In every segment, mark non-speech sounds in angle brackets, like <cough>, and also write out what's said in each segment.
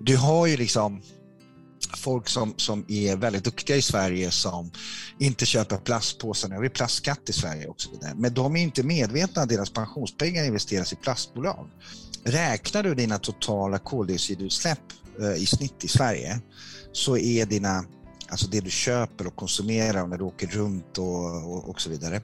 du har ju liksom folk som, som är väldigt duktiga i Sverige som inte köper plastpåsar. Nu har vi plastskatt i Sverige också. Men de är inte medvetna att deras pensionspengar investeras i plastbolag. Räknar du dina totala koldioxidutsläpp eh, i snitt i Sverige så är dina, alltså det du köper och konsumerar när du åker runt och, och, och så vidare,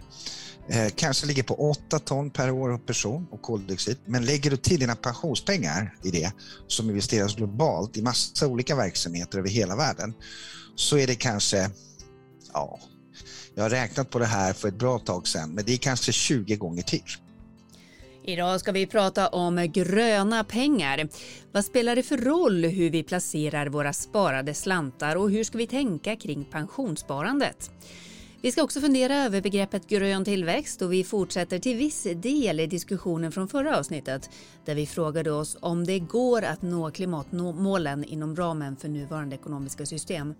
eh, kanske ligger på 8 ton per år och person och koldioxid. Men lägger du till dina pensionspengar i det som investeras globalt i massa olika verksamheter över hela världen så är det kanske, ja, jag har räknat på det här för ett bra tag sedan, men det är kanske 20 gånger till. Idag ska vi prata om gröna pengar. Vad spelar det för roll hur vi placerar våra sparade slantar och hur ska vi tänka kring pensionssparandet? Vi ska också fundera över begreppet grön tillväxt och vi fortsätter till viss del i diskussionen från förra avsnittet där vi frågade oss om det går att nå klimatmålen inom ramen för nuvarande ekonomiska system.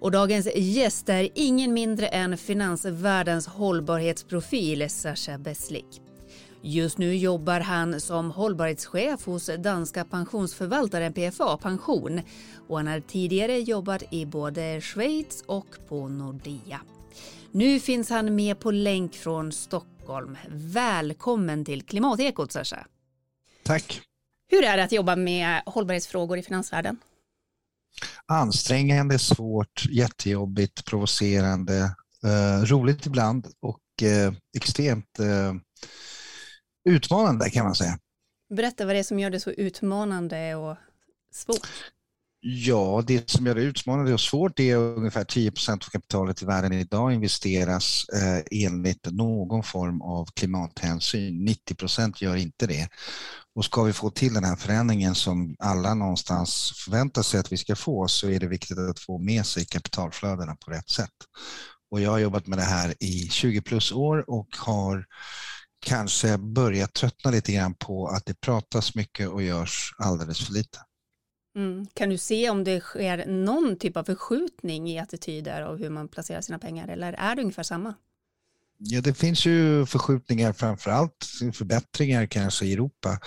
Och dagens gäst är ingen mindre än finansvärldens hållbarhetsprofil Sascha Beslik. Just nu jobbar han som hållbarhetschef hos danska pensionsförvaltaren PFA Pension och han har tidigare jobbat i både Schweiz och på Nordea. Nu finns han med på länk från Stockholm. Välkommen till Klimatekot, Sasha. Tack. Hur är det att jobba med hållbarhetsfrågor i finansvärlden? Ansträngande, svårt, jättejobbigt, provocerande, eh, roligt ibland och eh, extremt eh, utmanande kan man säga. Berätta vad det är som gör det så utmanande och svårt. Ja, det som gör det utmanande och svårt är att ungefär 10 procent av kapitalet i världen idag investeras eh, enligt någon form av klimathänsyn. 90 procent gör inte det. Och ska vi få till den här förändringen som alla någonstans förväntar sig att vi ska få så är det viktigt att få med sig kapitalflödena på rätt sätt. Och jag har jobbat med det här i 20 plus år och har kanske börjat tröttna lite grann på att det pratas mycket och görs alldeles för lite. Mm. Kan du se om det sker någon typ av förskjutning i attityder och hur man placerar sina pengar eller är det ungefär samma? Ja, det finns ju förskjutningar, framför allt förbättringar kanske i Europa.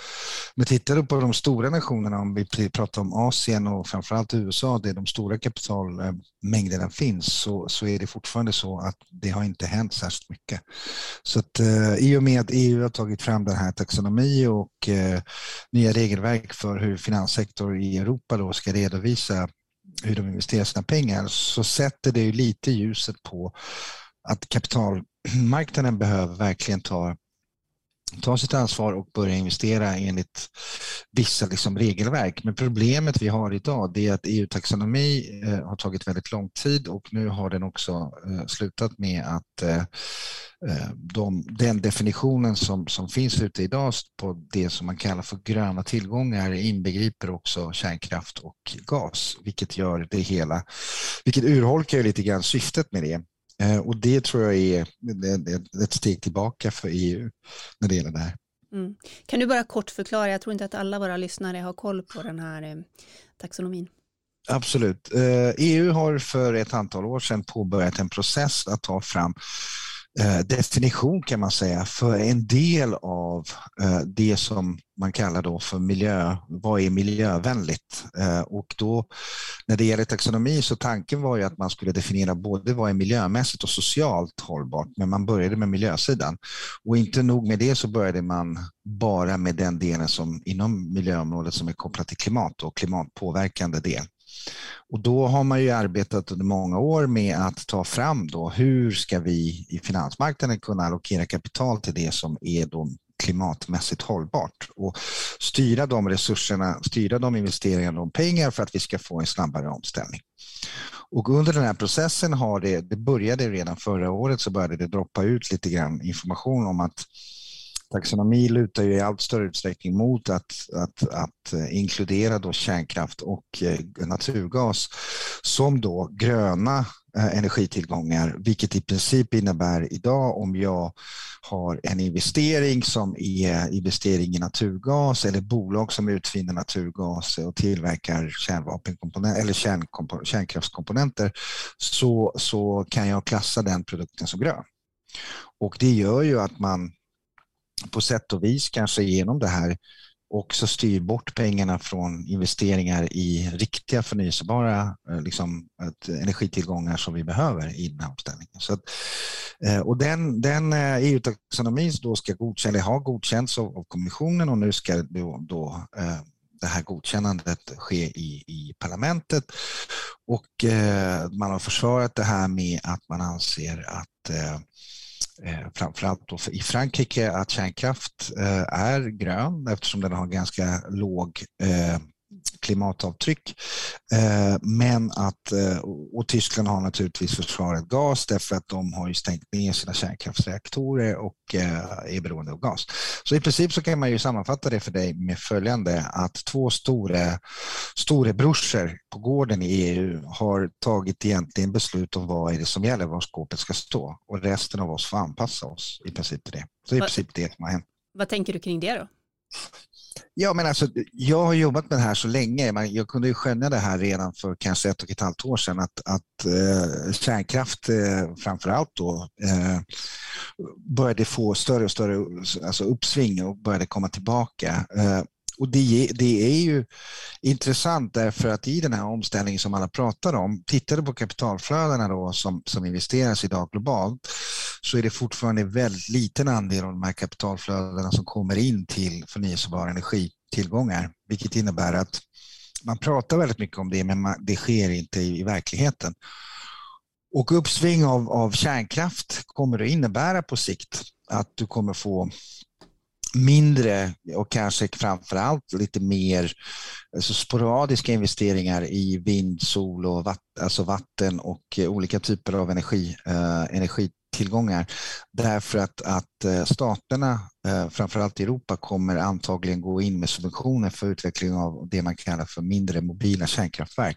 Men tittar du på de stora nationerna, om vi pratar om Asien och framför allt USA, där de stora kapitalmängderna finns, så, så är det fortfarande så att det har inte hänt särskilt mycket. Så att eh, i och med att EU har tagit fram den här taxonomi och eh, nya regelverk för hur finanssektor i Europa då ska redovisa hur de investerar sina pengar så sätter det ju lite ljuset på att kapitalmarknaden behöver verkligen ta, ta sitt ansvar och börja investera enligt vissa liksom regelverk. Men problemet vi har idag är att EU-taxonomi eh, har tagit väldigt lång tid och nu har den också eh, slutat med att eh, eh, de, den definitionen som, som finns ute idag på det som man kallar för gröna tillgångar inbegriper också kärnkraft och gas, vilket gör det hela, vilket urholkar lite grann syftet med det. Eh, och det tror jag är ett steg tillbaka för EU när det gäller det här. Mm. Kan du bara kort förklara, jag tror inte att alla våra lyssnare har koll på den här eh, taxonomin. Absolut. EU eh, e har för ett antal år sedan påbörjat en process att ta fram Eh, definition kan man säga för en del av eh, det som man kallar då för miljö, vad är miljövänligt? Eh, och då när det gäller taxonomi så tanken var ju att man skulle definiera både vad är miljömässigt och socialt hållbart, men man började med miljösidan. Och inte nog med det så började man bara med den delen som inom miljöområdet som är kopplat till klimat och klimatpåverkande del. Och då har man ju arbetat under många år med att ta fram då hur ska vi i finansmarknaden kunna allokera kapital till det som är då klimatmässigt hållbart och styra de resurserna, styra de investeringarna och pengar för att vi ska få en snabbare omställning. Och under den här processen har det, det började redan förra året så började det droppa ut lite grann information om att taxonomi lutar ju i allt större utsträckning mot att, att, att eh, inkludera då kärnkraft och eh, naturgas som då gröna eh, energitillgångar, vilket i princip innebär idag om jag har en investering som är investering i naturgas eller bolag som utvinner naturgas och tillverkar kärnvapenkomponenter eller kärnkraftskomponenter så, så kan jag klassa den produkten som grön. Och det gör ju att man på sätt och vis kanske genom det här också styr bort pengarna från investeringar i riktiga förnyelsebara eh, liksom, energitillgångar som vi behöver i den här omställningen. Så att, eh, och den, den eh, EU-taxonomin då ska godkänna, har godkänts av, av kommissionen och nu ska då, då det här godkännandet ske i, i parlamentet och eh, man har försvarat det här med att man anser att eh Eh, framförallt då i Frankrike att kärnkraft eh, är grön eftersom den har ganska låg eh, klimatavtryck. Eh, men att, eh, och Tyskland har naturligtvis försvarat gas därför att de har ju stängt ner sina kärnkraftsreaktorer och eh, är beroende av gas. Så i princip så kan man ju sammanfatta det för dig med följande att två stora storebrorsor på gården i EU har tagit egentligen beslut om vad är det som gäller, var skåpet ska stå och resten av oss får anpassa oss i princip till det. Så i princip det som har hänt. Vad tänker du kring det då? Ja, men alltså, jag har jobbat med det här så länge. Jag kunde ju skönja det här redan för kanske ett och ett halvt år sedan att, att eh, kärnkraft eh, framför allt då eh, började få större och större alltså uppsving och började komma tillbaka. Eh, och det, det, är ju intressant därför att i den här omställningen som alla pratar om, tittar du på kapitalflödena då som, som investeras idag globalt, så är det fortfarande väldigt liten andel av de här kapitalflödena som kommer in till förnyelsebara energitillgångar, vilket innebär att man pratar väldigt mycket om det, men det sker inte i, i verkligheten. Och uppsving av, av kärnkraft kommer att innebära på sikt att du kommer få mindre och kanske framför allt lite mer alltså sporadiska investeringar i vind, sol och vatten, alltså vatten och olika typer av energi, eh, energitillgångar. Därför att, att eh, staterna, eh, framförallt i Europa, kommer antagligen gå in med subventioner för utveckling av det man kallar för mindre mobila kärnkraftverk.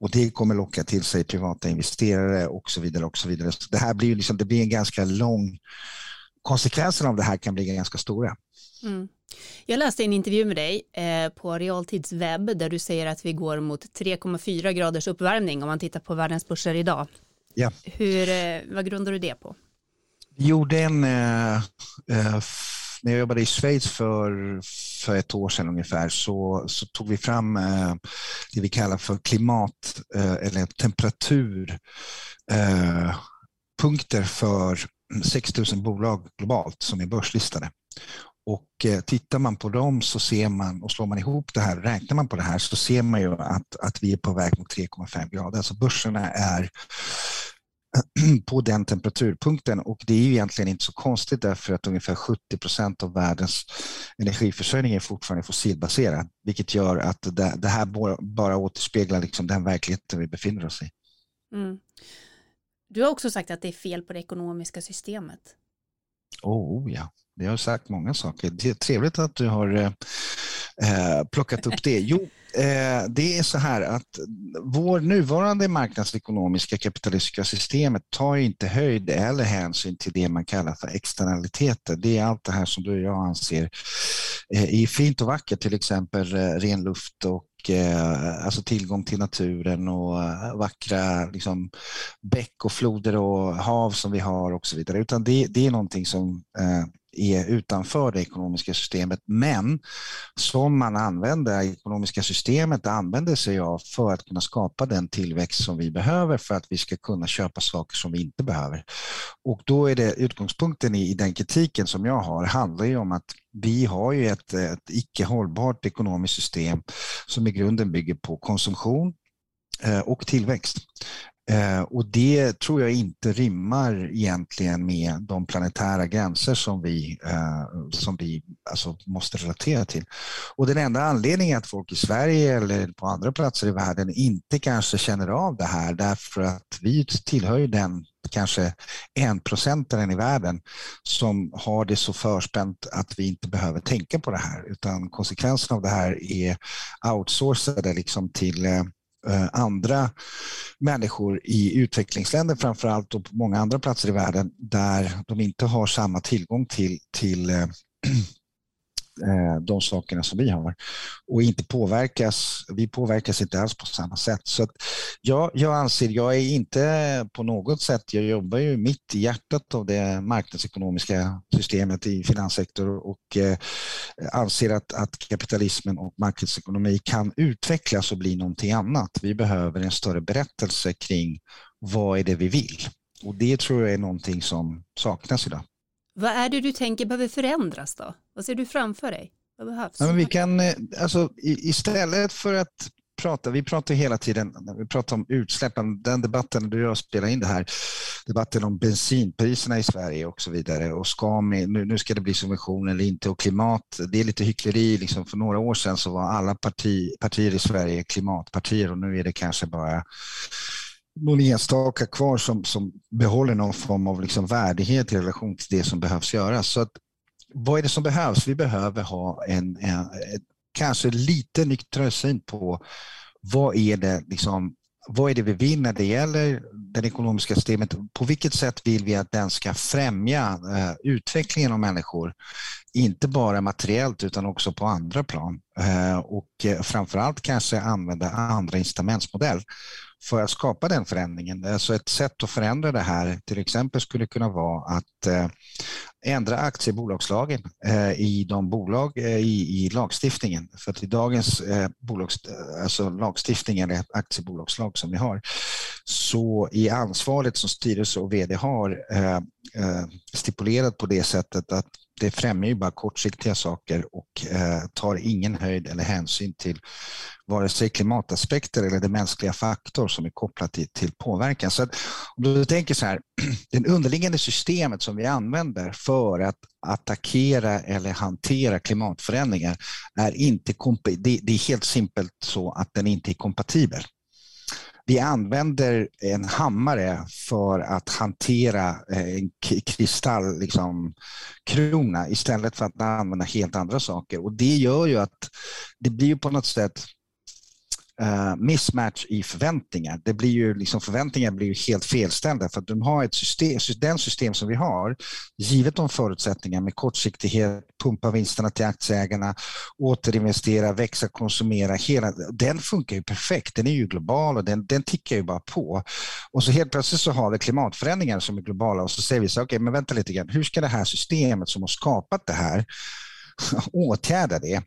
Och det kommer locka till sig privata investerare och så vidare. Och så vidare. Så det här blir, liksom, det blir en ganska lång konsekvenserna av det här kan bli ganska stora. Mm. Jag läste en intervju med dig eh, på Realtidswebb där du säger att vi går mot 3,4 graders uppvärmning om man tittar på världens börser idag. Ja. Hur, eh, vad grundar du det på? Vi gjorde en, eh, när jag jobbade i Schweiz för, för ett år sedan ungefär så, så tog vi fram det vi kallar för klimat eller temperaturpunkter för 6 000 bolag globalt som är börslistade. Och eh, tittar man på dem så ser man, och slår man ihop det här, räknar man på det här så ser man ju att, att vi är på väg mot 3,5 grader. Alltså börserna är <clears throat> på den temperaturpunkten och det är ju egentligen inte så konstigt därför att ungefär 70 procent av världens energiförsörjning är fortfarande fossilbaserad, vilket gör att det, det här bara återspeglar liksom den verkligheten vi befinner oss i. Mm. Du har också sagt att det är fel på det ekonomiska systemet. Oh ja, jag har sagt många saker. Det är trevligt att du har eh, eh, plockat upp det. Jo, eh, det är så här att vår nuvarande marknadsekonomiska kapitalistiska systemet tar inte höjd eller hänsyn till det man kallar för externaliteter. Det är allt det här som du och jag anser eh, är fint och vackert, till exempel eh, ren luft och eh, alltså tillgång till naturen och eh, vackra liksom, bäck och floder och hav som vi har och så vidare. Utan det, det är någonting som eh, är utanför det ekonomiska systemet, men som man använder, det ekonomiska systemet använder sig av för att kunna skapa den tillväxt som vi behöver för att vi ska kunna köpa saker som vi inte behöver. Och då är det utgångspunkten i, i den kritiken som jag har, handlar ju om att vi har ju ett, ett icke hållbart ekonomiskt system som i grunden bygger på konsumtion eh, och tillväxt. Eh, och det tror jag inte rimmar egentligen med de planetära gränser som vi, eh, som vi alltså måste relatera till. Och den enda anledningen att folk i Sverige eller på andra platser i världen inte kanske känner av det här därför att vi tillhör den kanske en procentaren i världen som har det så förspänt att vi inte behöver tänka på det här utan konsekvensen av det här är outsourcade liksom till Eh, Eh, andra människor i utvecklingsländer framför allt och på många andra platser i världen där de inte har samma tillgång till, till eh, Eh, de sakerna som vi har och inte påverkas, vi påverkas inte alls på samma sätt. Så att jag, jag anser, jag är inte på något sätt, jag jobbar ju mitt i hjärtat av det marknadsekonomiska systemet i finanssektorn och eh, anser att, att kapitalismen och marknadsekonomi kan utvecklas och bli någonting annat. Vi behöver en större berättelse kring vad är det vi vill? Och det tror jag är någonting som saknas idag. Vad är det du tänker behöver förändras då? Vad ser du framför dig? Vad behövs? Ja, men vi kan, eh, alltså, istället för att prata, vi pratar hela tiden, vi pratar om utsläppen, den debatten, du och jag spelar in det här, debatten om bensinpriserna i Sverige och så vidare och ska med, nu, nu ska det bli subvention eller inte och klimat, det är lite hyckleri, liksom för några år sedan så var alla parti, partier i Sverige klimatpartier och nu är det kanske bara någon enstaka kvar som, som behåller någon form av liksom värdighet i relation till det som behövs göras. Så att, vad är det som behövs? Vi behöver ha en, en, en kanske lite nyktrare syn på vad är det liksom, vad är det vi vill när det gäller det ekonomiska systemet? På vilket sätt vill vi att den ska främja eh, utvecklingen av människor? Inte bara materiellt utan också på andra plan. Eh, och eh, framförallt kanske använda andra incitamentsmodell för att skapa den förändringen. Alltså ett sätt att förändra det här till exempel skulle kunna vara att eh, ändra aktiebolagslagen eh, i de bolag eh, i, i lagstiftningen. För att i dagens bolags, alltså lagstiftning eller aktiebolagslag som vi har så är ansvaret som styrelse och vd har eh, eh, stipulerat på det sättet att det främjar ju bara kortsiktiga saker och eh, tar ingen höjd eller hänsyn till vare sig klimataspekter eller den mänskliga faktor som är kopplat till, till påverkan. Så att, om du tänker så här, <clears throat> det underliggande systemet som vi använder för att attackera eller hantera klimatförändringar är inte det, det är helt simpelt så att den inte är kompatibel. Vi använder en hammare för att hantera eh, en kristallkrona liksom, istället för att använda helt andra saker. Och det gör ju att det blir på något sätt uh, mismatch i förväntningar. Det blir ju liksom, förväntningar blir ju helt felställda för att de har ett system, den system som vi har, givet de förutsättningar med kortsiktighet, pumpa vinsterna till aktieägarna, återinvestera, växa, konsumera, hela, den funkar ju perfekt. Den är ju global och den, den tickar ju bara på. Och så helt plötsligt så har vi klimatförändringar som är globala och så säger vi så okej, okay, men vänta lite grann, hur ska det här systemet som har skapat det här <laughs> åtgärda det.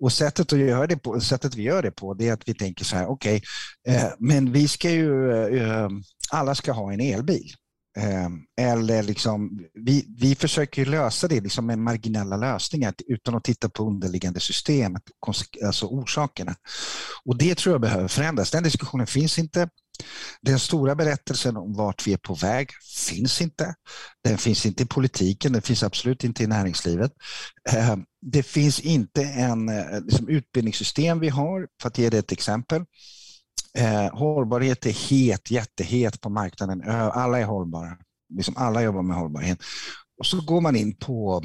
Och sättet, att göra det på, sättet vi gör det på det är att vi tänker så här, okej, okay, eh, men vi ska ju, eh, eh alla ska ha en elbil. Ehm, eller liksom, vi, vi försöker lösa det liksom med marginella lösningar utan att titta på underliggande system, alltså orsakerna. Och det tror jag behöver förändras. Den diskussionen finns inte. Den stora berättelsen om vart vi är på väg finns inte. Den finns inte i politiken, den finns absolut inte i näringslivet. Eh, det finns inte en eh, liksom, utbildningssystem vi har, för att ge det ett exempel. Eh, hållbarhet är het, jättehet på marknaden. Alla är hållbara. Liksom alla jobbar med hållbarhet. Och så går man in på,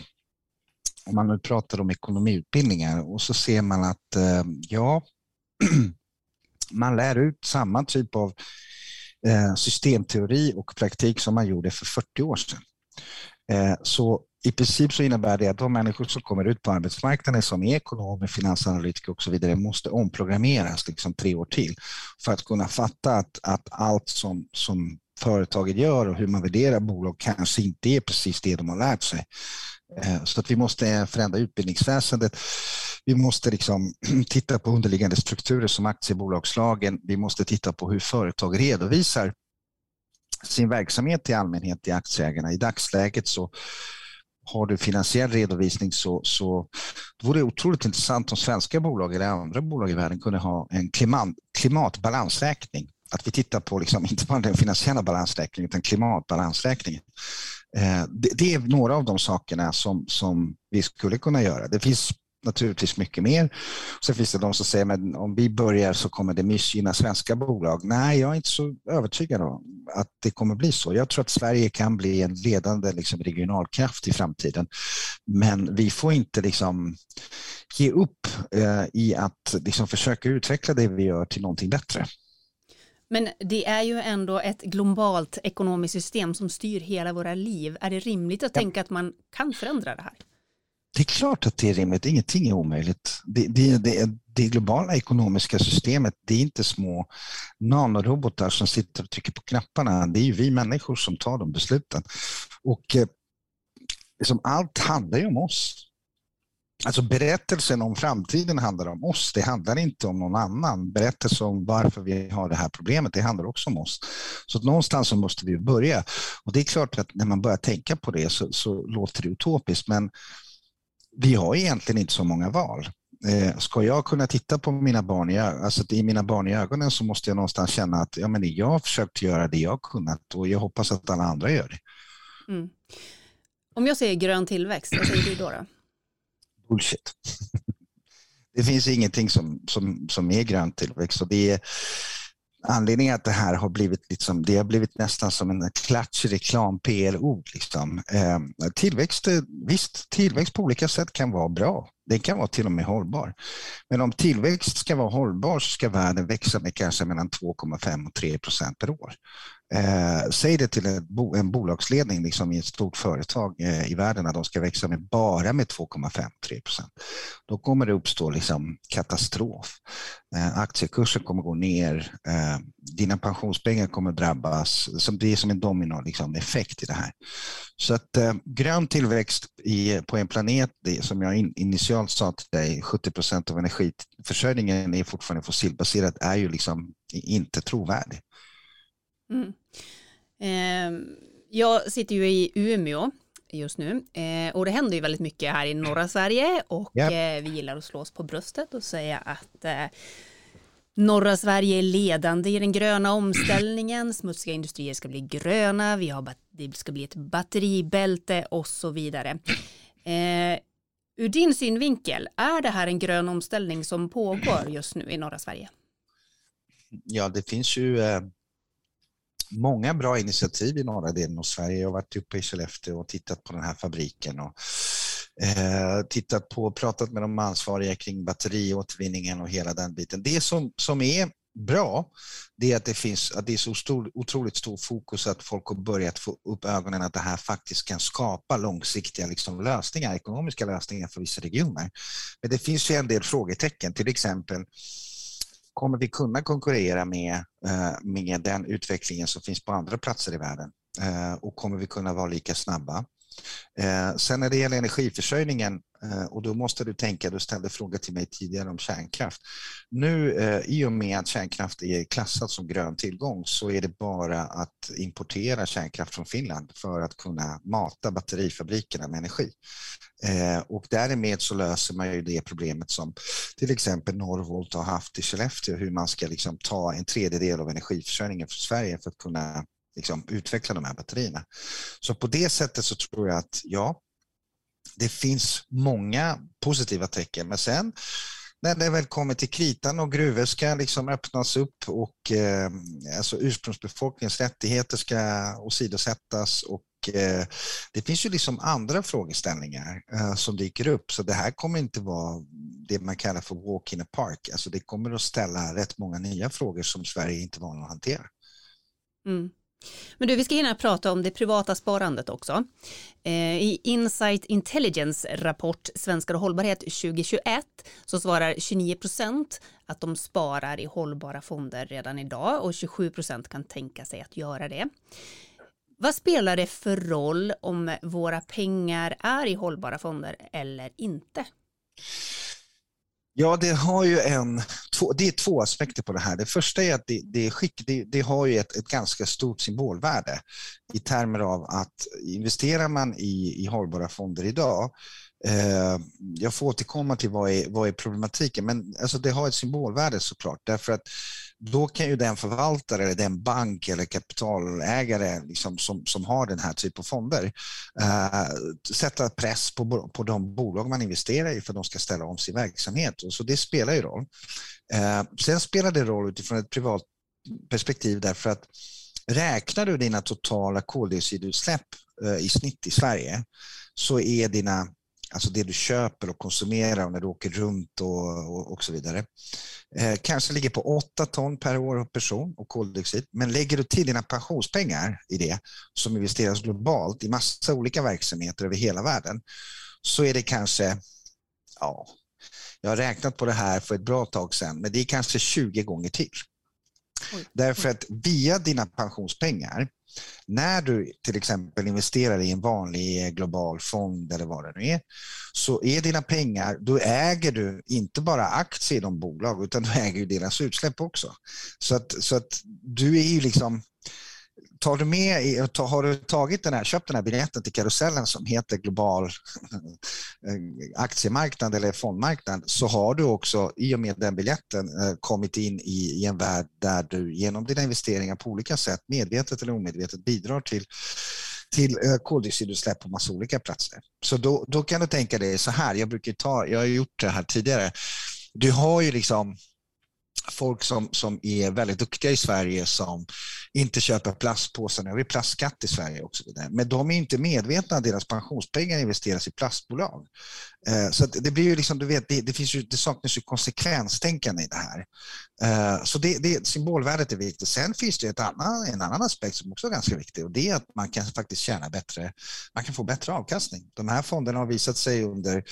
om man nu pratar om ekonomiutbildningar, och så ser man att ja, <clears throat> man lär ut samma typ av eh, systemteori och praktik som man gjorde för 40 år sedan. Eh, så i princip så innebär det att de människor som kommer ut på arbetsmarknaden som är ekonomer, finansanalytiker och så vidare måste omprogrammeras liksom tre år till för att kunna fatta att, att allt som, som företaget gör och hur man värderar bolag kanske inte är precis det de har lärt sig. Eh, så att vi måste förändra utbildningsväsendet. Vi måste liksom <clears throat> titta på underliggande strukturer som aktiebolagslagen. Vi måste titta på hur företag redovisar sin verksamhet till allmänhet till aktieägarna. I dagsläget så har du finansiell redovisning så, så det vore det otroligt intressant om svenska bolag eller andra bolag i världen kunde ha en klimat, klimatbalansräkning. Att vi tittar på liksom, <laughs> inte bara den finansiella balansräkningen utan klimatbalansräkningen. Eh, det, det, är några av de sakerna som, som vi skulle kunna göra. Det finns naturligtvis mycket mer. Sen finns det de som säger att om vi börjar så kommer det missgynna svenska bolag. Nej, jag är inte så övertygad om att det kommer bli så. Jag tror att Sverige kan bli en ledande liksom, regionalkraft i framtiden. Men vi får inte liksom, ge upp eh, i att liksom, försöka utveckla det vi gör till någonting bättre. Men det är ju ändå ett globalt ekonomiskt system som styr hela våra liv. Är det rimligt att ja. tänka att man kan förändra det här? Det är klart att det är rimligt, ingenting är omöjligt. Det, det, det, det globala ekonomiska systemet, det är inte små nanorobotar som sitter och trycker på knapparna. Det är ju vi människor som tar de besluten. Och eh, liksom allt handlar ju om oss. Alltså berättelsen om framtiden handlar om oss, det handlar inte om någon annan. Berättelsen om varför vi har det här problemet, det handlar också om oss. Så att någonstans så måste vi börja. Och det är klart att när man börjar tänka på det så, så låter det utopiskt, men vi har egentligen inte så många val. Eh, ska jag kunna titta på mina barn i, alltså i mina barn i ögonen så måste jag någonstans känna att ja, men jag har försökt göra det jag kunnat och jag hoppas att alla andra gör det. Mm. Om jag säger grön tillväxt, vad säger du då? då? <clears throat> Bullshit. <laughs> Det finns ingenting som, som, som är grön tillväxt. Och det är, anledningen att det här har blivit, liksom, det har blivit nästan som en klatschig reklam-PR-ord. Liksom. Ehm, eh, tillväxt, visst, tillväxt på olika sätt kan vara bra. Den kan vara till och med hållbar. Men om tillväxt ska vara hållbar så ska världen växa med kanske mellan 2,5 och 3 procent per år. Eh, säg det till en, bo, en bolagsledning liksom i ett stort företag eh, i världen att de ska växa med bara med 2,5-3 procent. Då kommer det uppstå liksom katastrof. Eh, aktiekursen kommer gå ner, eh, dina pensionspengar kommer drabbas. Som, det är som en dominoeffekt liksom, i det här. Så att eh, grön tillväxt i, på en planet, det, som jag in, initialt sa till dig, 70 procent av energiförsörjningen är fortfarande fossilbaserad, är ju liksom inte trovärdig. Mm. Eh, jag sitter ju i Umeå just nu eh, och det händer ju väldigt mycket här i norra Sverige och yep. eh, vi gillar att slå oss på bröstet och säga att eh, Norra Sverige är ledande i den gröna omställningen, smutsiga industrier ska bli gröna, vi har det ska bli ett batteribälte och så vidare. Eh, ur din synvinkel, är det här en grön omställning som pågår just nu i norra Sverige? Ja, det finns ju eh, många bra initiativ i norra delen av Sverige. Jag har varit uppe i Skellefteå och tittat på den här fabriken och eh, tittat på och pratat med de ansvariga kring batteriåtervinningen och hela den biten. Det som, som är bra, det är att det finns att det är så stor, otroligt stor fokus att folk har börjat få upp ögonen att det här faktiskt kan skapa långsiktiga liksom, lösningar, ekonomiska lösningar för vissa regioner. Men det finns ju en del frågetecken, till exempel kommer vi kunna konkurrera med, eh, med den utvecklingen som finns på andra platser i världen? Eh, och kommer vi kunna vara lika snabba? Eh, sen när det gäller energiförsörjningen, eh, och då måste du tänka, du ställde fråga till mig tidigare om kärnkraft. Nu eh, i och med att kärnkraft är klassad som grön tillgång så är det bara att importera kärnkraft från Finland för att kunna mata batterifabrikerna med energi. Eh, och därmed så löser man ju det problemet som till exempel Norrvolt har haft i Skellefteå, hur man ska liksom ta en tredjedel av energiförsörjningen för Sverige för att kunna liksom utveckla de här batterierna. Så på det sättet så tror jag att ja, det finns många positiva tecken, men sen när det väl kommer till kritan och gruvor ska liksom öppnas upp och eh, alltså ursprungsbefolkningens rättigheter ska åsidosättas och Eh, det finns ju liksom andra frågeställningar eh, som dyker upp, så det här kommer inte vara det man kallar för walk in a park. Alltså det kommer att ställa rätt många nya frågor som Sverige inte var att hantera. Mm. Men du, vi ska hinna prata om det privata sparandet också. Eh, I Insight Intelligence rapport Svenskar och hållbarhet 2021 så svarar 29 procent att de sparar i hållbara fonder redan idag och 27 procent kan tänka sig att göra det. Vad spelar det för roll om våra pengar är i hållbara fonder eller inte? Ja, det har ju en, två, det är två aspekter på det här. Det första är att det, det, skick, det, det har ju ett, ett, ganska stort symbolvärde i termer av att investerar man i, i hållbara fonder idag Eh, jag får återkomma till vad är, vad är problematiken, men alltså det har ett symbolvärde såklart, därför att då kan ju den förvaltare, eller den bank eller kapitalägare liksom, som, som har den här typen av fonder eh, sätta press på, på de bolag man investerar i för att de ska ställa om sin verksamhet. Så det spelar ju roll. Eh, sen spelar det roll utifrån ett privat perspektiv därför att räknar du dina totala koldioxidutsläpp eh, i snitt i Sverige så är dina alltså det du köper och konsumerar när du åker runt och, och, och så vidare. Eh, kanske ligger på 8 ton per år och person och koldioxid. Men lägger du till dina pensionspengar i det som investeras globalt i massa olika verksamheter över hela världen så är det kanske, ja, jag har räknat på det här för ett bra tag sedan, men det är kanske 20 gånger till. Oj. Därför att via dina pensionspengar, när du till exempel investerar i en vanlig eh, global fond eller vad det nu är, så är dina pengar, då äger du inte bara aktier i de bolag, utan du äger deras utsläpp också. Så att, så att du är ju liksom tar du med, har du tagit den här, köpt den här biljetten till karusellen som heter global eh, aktiemarknad eller fondmarknad så har du också i och med den biljetten eh, kommit in i, i en värld där du genom dina investeringar på olika sätt, medvetet eller omedvetet, bidrar till till eh, koldioxidutsläpp på massa olika platser. Så då, då kan du tänka dig så här, jag brukar ta, jag har gjort det här tidigare, du har ju liksom folk som, som är väldigt duktiga i Sverige som inte köper plastpåsar. Nu har vi plastskatt i Sverige också. Men de är inte medvetna att deras pensionspengar investeras i plastbolag. Eh, så det blir ju liksom, du vet, det, det, finns ju, det saknas ju konsekvenstänkande i det här. Eh, så det, det, symbolvärdet är viktigt. Sen finns det ett annan, en annan aspekt som också är ganska viktig och det är att man kan faktiskt tjäna bättre, man kan få bättre avkastning. De här fonderna har visat sig under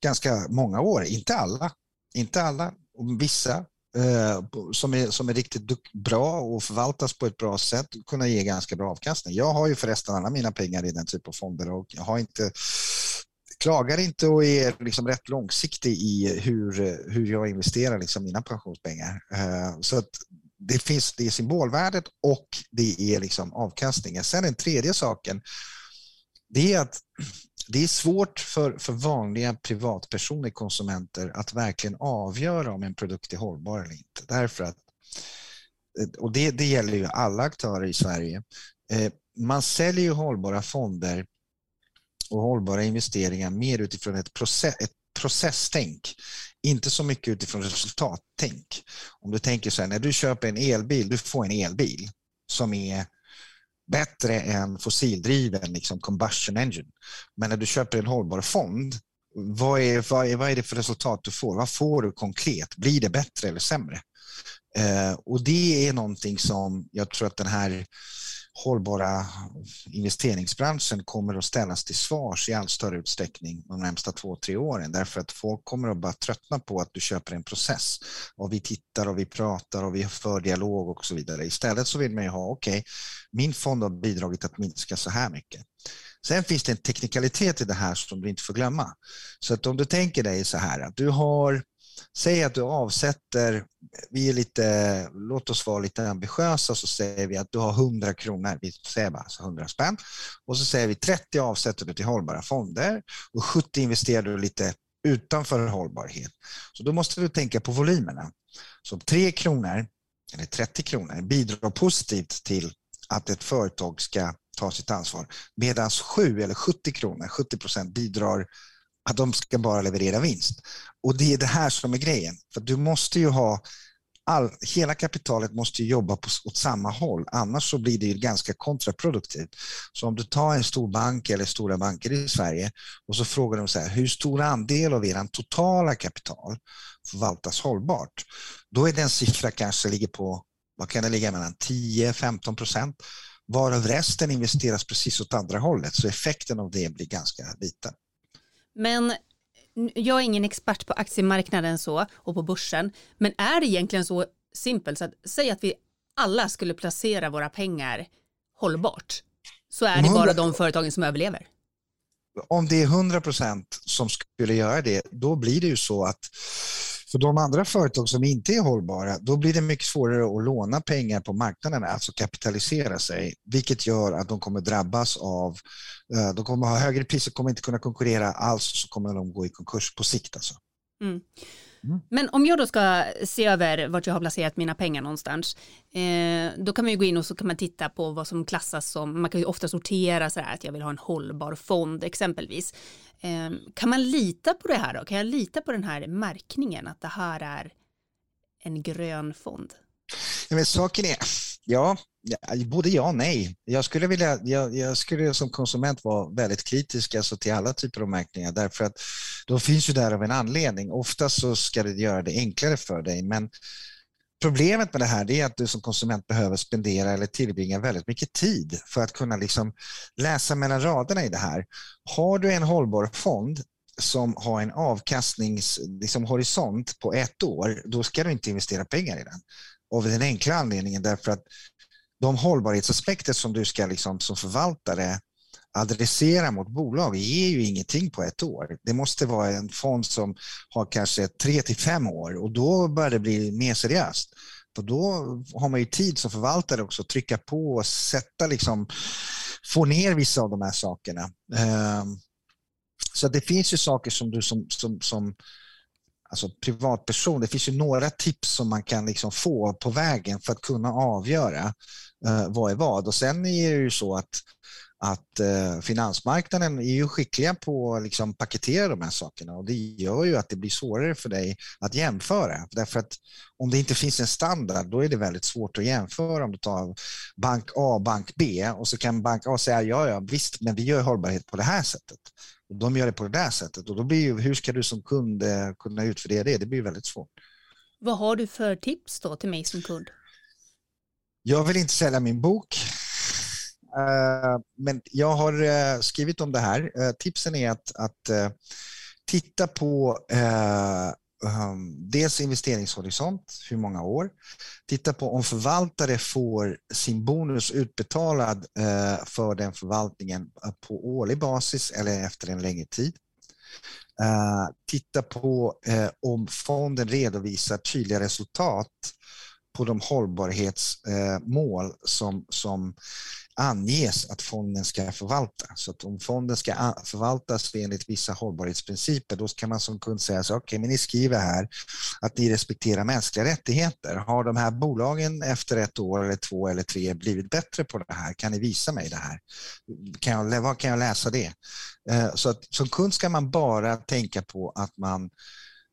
ganska många år, inte alla, inte alla, vissa Eh, som är, som är riktigt bra och förvaltas på ett bra sätt kunna ge ganska bra avkastning. Jag har ju förresten alla mina pengar i den typen av fonder och jag har inte klagar inte och är liksom rätt långsiktig i hur, hur jag investerar liksom mina pensionspengar. Eh, så att det finns det är symbolvärdet och det är liksom avkastningen. Sen den tredje saken, det är att det är svårt för, för vanliga privatpersoner, konsumenter, att verkligen avgöra om en produkt är hållbar eller inte. Därför att, eh, och det, det gäller ju alla aktörer i Sverige. Eh, man säljer ju hållbara fonder och hållbara investeringar mer utifrån ett, process, ett processtänk, inte så mycket utifrån resultattänk. Om du tänker så här, när du köper en elbil, du får en elbil som är bättre än fossildriven liksom combustion engine. Men när du köper en hållbar fond, vad är, vad, är, vad är det för resultat du får? Vad får du konkret? Blir det bättre eller sämre? Eh, och det är någonting som jag tror att den här hållbara investeringsbranschen kommer att ställas till svars i allt större utsträckning de närmsta två, tre åren. Därför att folk kommer att bara tröttna på att du köper en process och vi tittar och vi pratar och vi för dialog och så vidare. Istället så vill man ju ha, okej, okay, min fond har bidragit att minska så här mycket. Sen finns det en teknikalitet i det här som du inte får glömma. Så att om du tänker dig så här att du har Säg att du avsätter, vi är lite, låt oss vara lite ambitiösa, så säger vi att du har 100 kronor, vi säger bara alltså 100 spänn, och så säger vi 30 avsätter du till hållbara fonder och 70 investerar du lite utanför hållbarhet. Så då måste du tänka på volymerna. Så 3 kronor, eller 30 kronor, bidrar positivt till att ett företag ska ta sitt ansvar, medan 7 eller 70 kronor, 70 procent, bidrar att de ska bara leverera vinst. Och det är det här som är grejen. För du måste ju ha all, hela kapitalet måste jobba på, åt samma håll, annars så blir det ju ganska kontraproduktivt. Så om du tar en stor bank eller stora banker i Sverige och så frågar de så här, hur stor andel av er totala kapital förvaltas hållbart? Då är den siffra kanske ligger på, vad kan det ligga mellan 10-15 procent, varav resten investeras precis åt andra hållet, så effekten av det blir ganska liten. Men jag är ingen expert på aktiemarknaden så och på börsen, men är det egentligen så simpelt så att säg att vi alla skulle placera våra pengar hållbart så är det bara de företagen som överlever. Om det är 100 procent som skulle göra det, då blir det ju så att för de andra företag som inte är hållbara, då blir det mycket svårare att låna pengar på marknaden, alltså kapitalisera sig, vilket gör att de kommer drabbas av, eh, de kommer ha högre priser, kommer inte kunna konkurrera alls, så kommer de gå i konkurs på sikt. Alltså. Mm. Mm. Men om jag då ska se över vart jag har placerat mina pengar någonstans, eh, då kan man ju gå in och så kan man titta på vad som klassas som, man kan ju ofta sortera så här att jag vill ha en hållbar fond exempelvis. Eh, kan man lita på det här då? Kan jag lita på den här märkningen att det här är en grön fond? Ja, men saken är, ja, både ja och nej. Jag skulle, vilja, jag, jag, skulle som konsument vara väldigt kritisk alltså till alla typer av märkningar därför att de finns ju där av en anledning. Ofta så ska det göra det enklare för dig men Problemet med det här är att du som konsument behöver spendera eller tillbringa väldigt mycket tid för att kunna liksom läsa mellan raderna i det här. Har du en hållbar fond som har en avkastningshorisont liksom, på ett år, då ska du inte investera pengar i den. Av den enkla anledningen därför att de hållbarhetsaspekter som du ska liksom, som förvaltare adressera mot bolag ger ju ingenting på ett år. Det måste vara en fond som har kanske tre till fem år och då börjar det bli mer seriöst. För då har man ju tid som förvaltare också att trycka på och sätta liksom, få ner vissa av de här sakerna. Ehm, så det finns ju saker som du som, som, som alltså privatperson, det finns ju några tips som man kan liksom få på vägen för att kunna avgöra eh, vad är vad. Och sen är det ju så att att eh, finansmarknaden är ju skickliga på att liksom paketera de här sakerna och det gör ju att det blir svårare för dig att jämföra. Därför att om det inte finns en standard, då är det väldigt svårt att jämföra om du tar bank A bank B och så kan bank A säga ja, ja, visst, men vi gör hållbarhet på det här sättet. Och de gör det på det där sättet och då blir ju, hur ska du som kund eh, kunna utvärdera det? Det blir väldigt svårt. Vad har du för tips då till mig som kund? Jag vill inte sälja min bok. Eh, men jag har eh, skrivit om det här. Tipsen är att, att titta på um, dels investeringshorisont, hur många år. Titta på om förvaltare får sin bonus utbetalad eh, för den förvaltningen eh, på årlig basis eller efter en längre tid. Eh, titta på om fonden redovisar tydliga resultat på de hållbarhetsmål som, som anges att fonden ska förvalta. Så att om fonden ska förvaltas enligt vissa hållbarhetsprinciper, då kan man som kund säga så okej, okay, men ni skriver här att ni respekterar mänskliga rättigheter. Har de här bolagen efter ett år eller två eller tre blivit bättre på det här? Kan ni visa mig det här? Kan jag, var kan jag läsa det? Eh, så att som kund ska man bara tänka på att man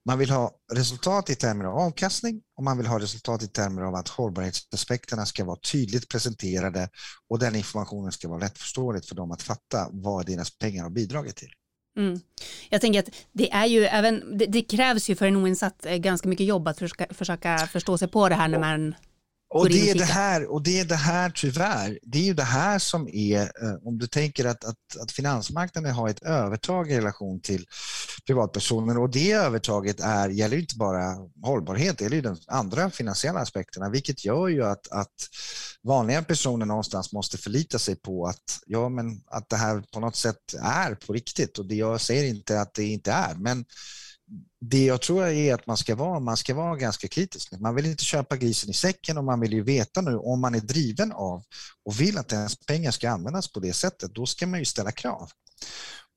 man vill ha resultat i termer av avkastning och man vill ha resultat i termer av att hållbarhetsaspekterna ska vara tydligt presenterade och den informationen ska vara lättförståeligt för dem att fatta vad deras pengar har bidragit till. Mm. Jag tänker att det är ju även, det, det, krävs ju för en oinsatt eh, ganska mycket jobb att försöka, försöka förstå sig på det här när man och det, är det, här, och det är det här tyvärr, det är ju det här som är, eh, om du tänker att, att, att finansmarknaden har ett övertag i relation till privatpersoner och det övertaget är, gäller inte bara hållbarhet, det gäller ju de andra finansiella aspekterna, vilket gör ju att, att vanliga personer någonstans måste förlita sig på att, ja, men att det här på något sätt är på riktigt och det jag säger inte att det inte är, men det jag tror är att man ska vara, man ska vara ganska kritisk. Man vill inte köpa grisen i säcken och man vill ju veta nu om man är driven av och vill att ens pengar ska användas på det sättet, då ska man ju ställa krav.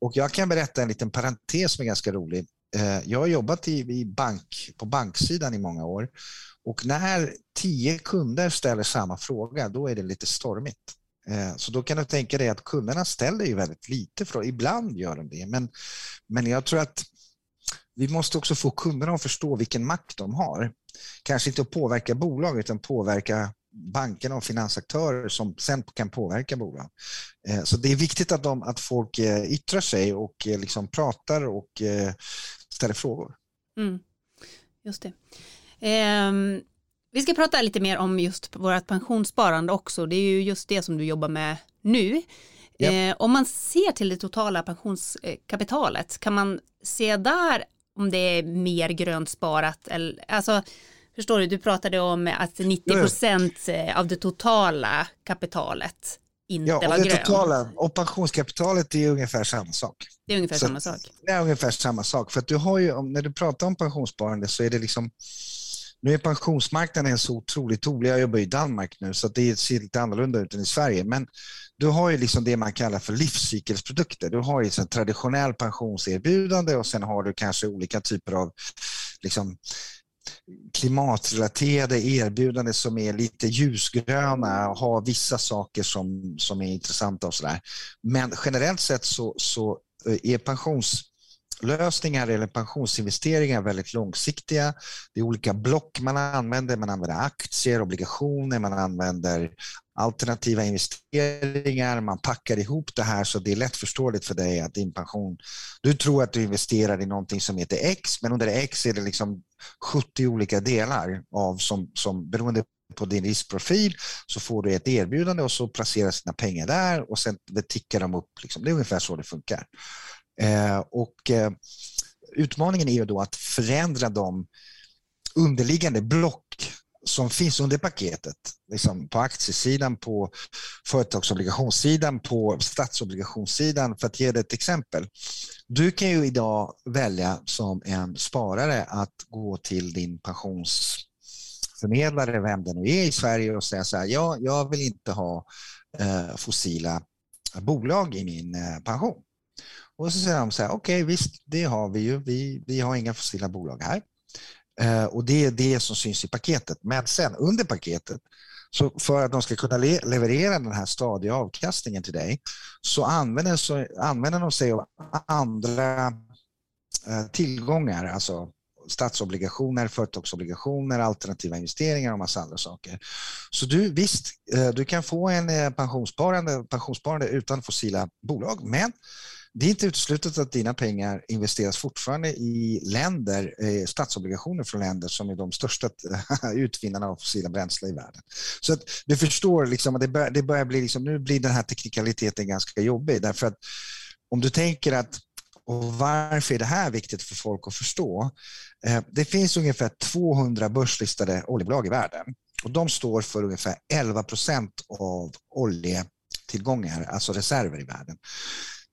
Och jag kan berätta en liten parentes som är ganska rolig. Eh, jag har jobbat i, bank, på banksidan i många år och när tio kunder ställer samma fråga, då är det lite stormigt. Eh, så då kan du tänka dig att kunderna ställer ju väldigt lite frågor. Ibland gör de det, men, men jag tror att vi måste också få kunderna att förstå vilken makt de har. Kanske inte att påverka bolag utan påverka bankerna och finansaktörer som sen kan påverka bolag. Eh, så det är viktigt att, de, att folk eh, yttrar sig och eh, liksom pratar och ställer frågor. Mm. Just det. Eh, vi ska prata lite mer om just vårt pensionssparande också. Det är ju just det som du jobbar med nu. Yep. Eh, om man ser till det totala pensionskapitalet, kan man se där om det är mer grönt sparat. Eller, alltså, förstår du, du pratade om att 90 procent eh, av det totala kapitalet inte ja, var grönt. Totala, och pensionskapitalet är ungefär samma sak. Det är ungefär så, samma sak. Det är ungefär samma sak. För att du har ju, när du pratar om pensionssparande så är det liksom nu är pensionsmarknaden så otroligt rolig. Jag jobbar i Danmark nu så det ser lite annorlunda ut än i Sverige. Men du har ju liksom det man kallar för livscykelsprodukter. Du har ju en traditionell pensionserbjudande och sen har du kanske olika typer av liksom, klimatrelaterade erbjudanden som är lite ljusgröna och har vissa saker som, som är intressanta och sådär. Men generellt sett så, så eh, är pensions lösningar eller pensionsinvesteringar är väldigt långsiktiga. Det är olika block man använder. Man använder aktier, obligationer, man använder alternativa investeringar. Man packar ihop det här så det är lättförståeligt för dig att din pension... Du tror att du investerar i någonting som heter X, men under X är det liksom 70 olika delar av som, som beroende på din riskprofil så får du ett erbjudande och så placeras dina pengar där och sen tickar de upp. Liksom. Det är ungefär så det funkar. Eh, och eh, utmaningen är ju då att förändra de underliggande block som finns under paketet, liksom på aktiesidan, på företagsobligationssidan, på statsobligationssidan, för att ge dig ett exempel. Du kan ju idag välja som en sparare att gå till din pensionsförmedlare, vem det nu är i Sverige, och säga så här, ja, jag vill inte ha eh, fossila bolag i min eh, pension. Och så säger de så här, okej, okay, visst, det har vi ju. Vi, vi har inga fossila bolag här. Eh, och det är det som syns i paketet. Men sen under paketet, så för att de ska kunna le leverera den här stadiga avkastningen till dig, så använder, så använder de sig av andra eh, tillgångar, alltså statsobligationer, företagsobligationer, alternativa investeringar och massa andra saker. Så du, visst, eh, du kan få en eh, pensionssparande, pensionssparande utan fossila bolag, men det är inte uteslutet att dina pengar investeras fortfarande i länder, eh, statsobligationer från länder som är de största eh, <laughs> utvinnarna av fossila bränslen i världen. Så att du förstår, liksom, det, bör, det börjar bli, liksom, nu blir den här teknikaliteten ganska jobbig därför att om du tänker att och varför är det här viktigt för folk att förstå? Eh, det finns ungefär 200 börslistade oljebolag i världen och de står för ungefär 11 procent av oljetillgångar, alltså reserver i världen.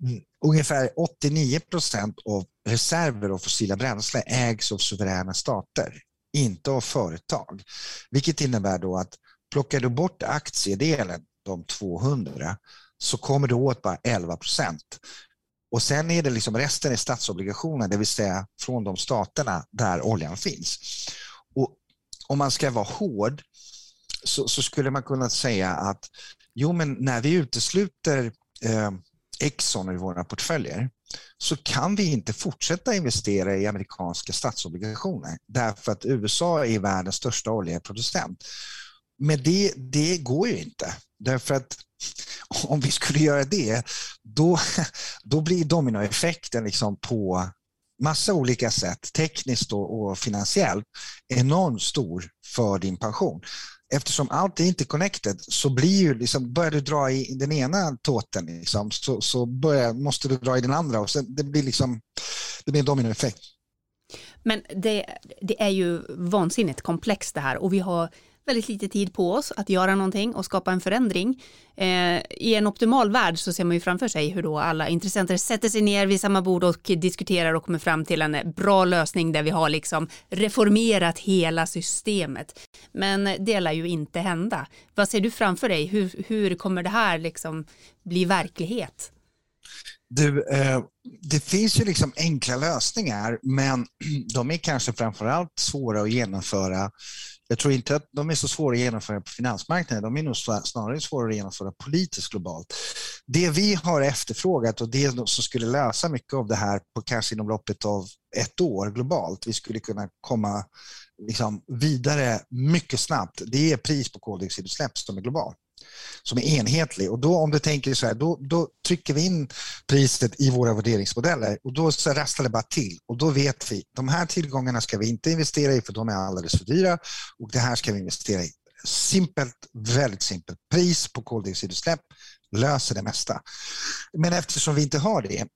Mm. Ungefär 89 procent av reserver av fossila bränsle ägs av suveräna stater, inte av företag. Vilket innebär då att plockar du bort aktiedelen, de 200, så kommer du åt bara 11 procent. Och sen är det liksom resten är statsobligationer, det vill säga från de staterna där oljan finns. Och om man ska vara hård så, så skulle man kunna säga att jo, men när vi utesluter eh, Exxon i våra portföljer så kan vi inte fortsätta investera i amerikanska statsobligationer därför att USA är världens största oljeproducent. Men det, det går ju inte därför att om vi skulle göra det då, då blir dominoeffekten liksom på massa olika sätt, tekniskt och, finansiellt, enormt stor för din pension eftersom allt är inte connected så blir ju liksom, börjar du dra i den ena tåten liksom, så, så börjar, måste du dra i den andra och sen, det blir liksom det blir en dominoeffekt. Men det, det är ju vansinnigt komplext det här och vi har väldigt lite tid på oss att göra någonting och skapa en förändring. Eh, I en optimal värld så ser man ju framför sig hur då alla intressenter sätter sig ner vid samma bord och diskuterar och kommer fram till en bra lösning där vi har liksom reformerat hela systemet. Men det lär ju inte hända. Vad ser du framför dig? Hur, hur kommer det här liksom bli verklighet? Du, eh, det finns ju liksom enkla lösningar, men <clears throat> de är kanske framförallt svåra att genomföra jag tror inte att de är så svåra att genomföra på finansmarknaden. De är nog snarare svåra att genomföra politiskt globalt. Det vi har efterfrågat och det som skulle lösa mycket av det här på kanske inom loppet av ett år globalt, vi skulle kunna komma liksom vidare mycket snabbt, det är pris på koldioxidutsläpp som är globalt som är enhetlig. Och då om du tänker så här, då, då trycker vi in priset i våra värderingsmodeller och då så rasslar det bara till och då vet vi, de här tillgångarna ska vi inte investera i för de är alldeles för dyra och det här ska vi investera i. Simpelt, väldigt simpelt. Pris på koldioxidutsläpp löser det mesta. Men eftersom vi inte har det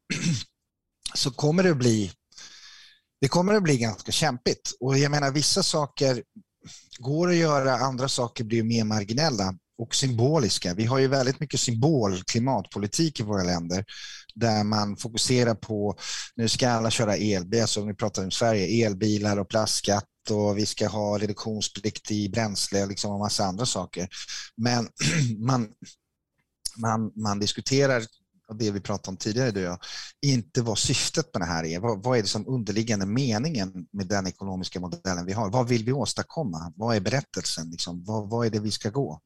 <clears throat> så kommer det att bli det kommer att bli ganska kämpigt. Och jag menar, vissa saker går att göra, andra saker blir mer marginella och symboliska. Vi har ju väldigt mycket symbolklimatpolitik i våra länder där man fokuserar på, nu ska alla köra elbil, alltså om vi pratar om Sverige, elbilar och plastskatt och vi ska ha reduktionsplikt i bränsle och liksom och massa andra saker. Men <clears throat> man, man, man diskuterar och det vi pratade om tidigare, du och jag, inte vad syftet med det här är. Vad, vad är det som underliggande meningen med den ekonomiska modellen vi har? Vad vill vi åstadkomma? Vad är berättelsen? Liksom? Vad, vad är det vi ska gå?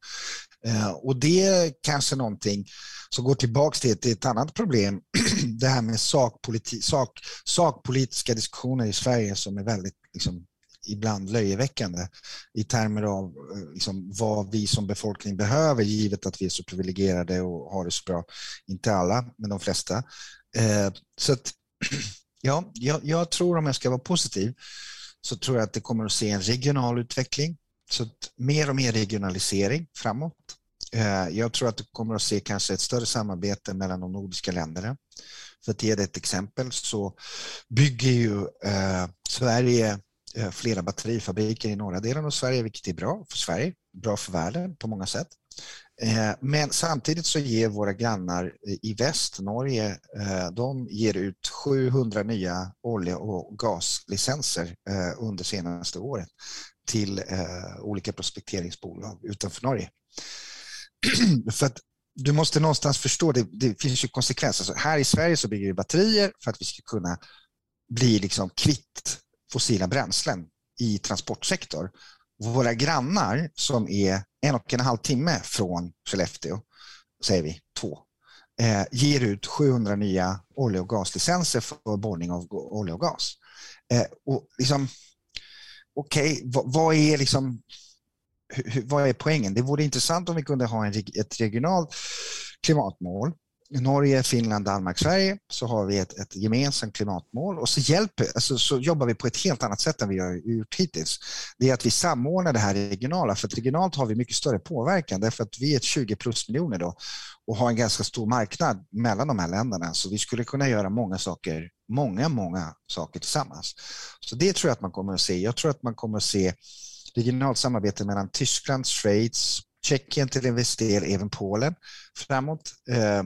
Eh, och det är kanske någonting som går tillbaka till ett, till ett annat problem, <clears throat> det här med sakpoliti, sak, sakpolitiska diskussioner i Sverige som är väldigt liksom, ibland löjeväckande i termer av eh, liksom, vad vi som befolkning behöver givet att vi är så privilegierade och har det så bra. Inte alla, men de flesta. Eh, så att, <clears throat> ja, jag, jag, tror om jag ska vara positiv så tror jag att det kommer att se en regional utveckling. Så mer och mer regionalisering framåt. Eh, jag tror att det kommer att se kanske ett större samarbete mellan de nordiska länderna För att ge dig ett exempel så bygger ju eh, Sverige Eh, flera batterifabriker i norra delen av Sverige, vilket är bra för Sverige, bra för världen på många sätt. Eh, men samtidigt så ger våra grannar i väst, Norge, eh, de ger ut 700 nya olje och gaslicenser under senaste året till olika prospekteringsbolag utanför Norge. <clears throat> För att du måste någonstans förstå, det, det finns ju konsekvenser. Alltså här i Sverige så bygger vi batterier för att vi ska kunna bli liksom kvitt fossila bränslen i transportsektor. Våra grannar som är en och en halv timme från Skellefteå, säger vi två, eh, ger ut 700 nya olje och gaslicenser för borrning av olja och gas. Eh, och liksom, Okej, okay, vad, vad, är liksom, hur, vad är poängen? Det vore intressant om vi kunde ha en, ett regionalt klimatmål Norge, Finland, Danmark, Sverige så har vi ett, ett gemensamt klimatmål och så, hjälper, alltså, så jobbar vi på ett helt annat sätt än vi har gjort hittills. Det är att vi samordnar det här regionala, för att regionalt har vi mycket större påverkan därför att vi är 20 plus miljoner då och har en ganska stor marknad mellan de här länderna. Så vi skulle kunna göra många saker, många, många saker tillsammans. Så det tror jag att man kommer att se. Jag tror att man kommer att se regionalt samarbete mellan Tyskland, Schweiz, Tjeckien till en viss del, även Polen framåt. Eh,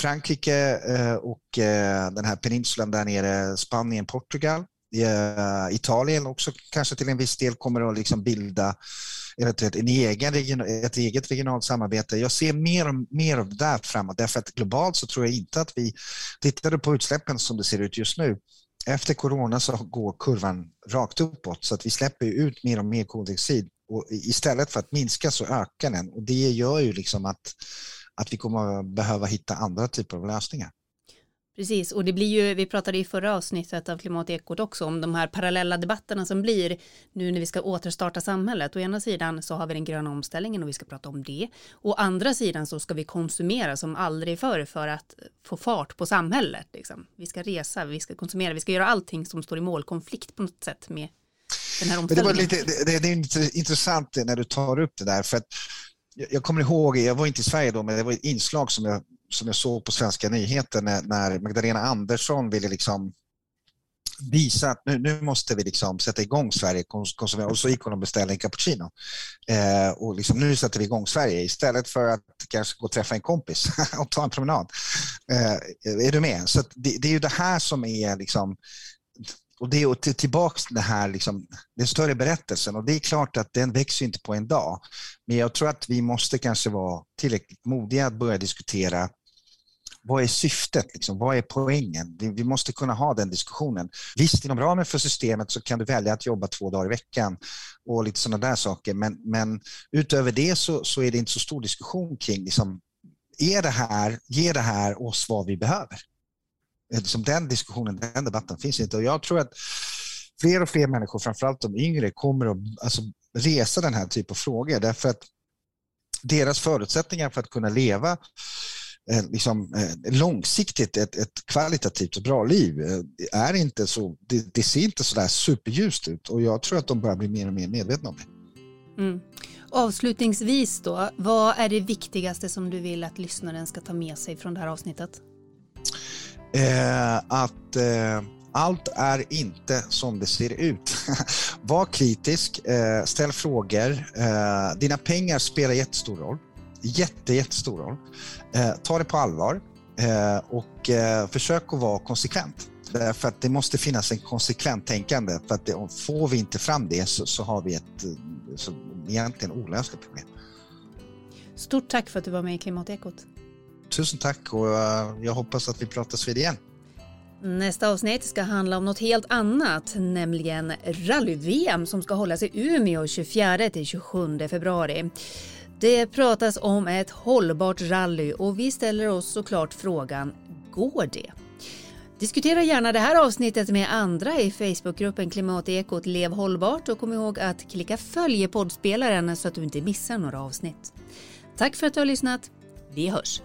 Frankrike eh, och eh, den här peninsulan där nere, Spanien, Portugal, eh, Italien också kanske till en viss del kommer att liksom bilda eventuellt en egen, ett eget regionalt samarbete. Jag ser mer och mer av det där framåt därför att globalt så tror jag inte att vi, tittar på utsläppen som det ser ut just nu, efter corona så går kurvan rakt uppåt så att vi släpper ut mer och mer koldioxid och istället för att minska så ökar den och det gör ju liksom att, att vi kommer behöva hitta andra typer av lösningar. Precis, och det blir ju, vi pratade i förra avsnittet av Klimatekot också om de här parallella debatterna som blir nu när vi ska återstarta samhället. Å ena sidan så har vi den gröna omställningen och vi ska prata om det. Å andra sidan så ska vi konsumera som aldrig förr för att få fart på samhället. Liksom. Vi ska resa, vi ska konsumera, vi ska göra allting som står i målkonflikt på något sätt med den här omställningen. Det, var lite, det, det är intressant när du tar upp det där, för att jag kommer ihåg, jag var inte i Sverige då, men det var ett inslag som jag, som jag såg på svenska nyheter när, när Magdalena Andersson ville liksom visa att nu, nu måste vi liksom sätta igång Sverige konsumera. Och så gick hon och beställde en cappuccino. Eh, och liksom, nu sätter vi igång Sverige istället för att kanske gå och träffa en kompis <laughs> och ta en promenad. Eh, är du med? Så det, det, är ju det här som är liksom och det är till, tillbaks den här liksom, den större berättelsen och det är klart att den växer inte på en dag. Men jag tror att vi måste kanske vara tillräckligt modiga att börja diskutera vad är syftet? Liksom? Vad är poängen? Vi måste kunna ha den diskussionen. Visst, inom ramen för systemet så kan du välja att jobba två dagar i veckan och lite sådana där saker. Men, men utöver det så, så är det inte så stor diskussion kring liksom, är det här, ger det här oss vad vi behöver? Liksom den diskussionen, den debatten finns inte. Och jag tror att fler och fler människor, framförallt de yngre, kommer att alltså, resa den här typen av frågor därför att deras förutsättningar för att kunna leva eh, liksom, eh, långsiktigt ett, ett kvalitativt och bra liv eh, är inte så, det, det ser inte så där superljust ut och jag tror att de börjar bli mer och mer medvetna om det. Mm. Avslutningsvis då, vad är det viktigaste som du vill att lyssnaren ska ta med sig från det här avsnittet? Eh, att eh, allt är inte som det ser ut. <laughs> Var kritisk, eh, ställ frågor. Eh, dina pengar spelar jättestor roll. Jätte, jättestor roll. Eh, ta det på allvar eh, och eh, försök att vara konsekvent. Eh, för att det måste finnas en konsekvent tänkande. För att det, får vi inte fram det så, så har vi ett eh, så egentligen olösligt problem. Stort tack för att du var med i Klimatekot. Tusen tack och eh, jag hoppas att vi pratas vid igen. Nästa avsnitt ska handla om något helt annat, nämligen rally-VM som ska hållas i Umeå 24 27 februari. Det pratas om ett hållbart rally och vi ställer oss såklart frågan, går det? Diskutera gärna det här avsnittet med andra i Facebookgruppen Klimatekot Lev hållbart och kom ihåg att klicka följ i poddspelaren så att du inte missar några avsnitt. Tack för att du har lyssnat. Vi hörs!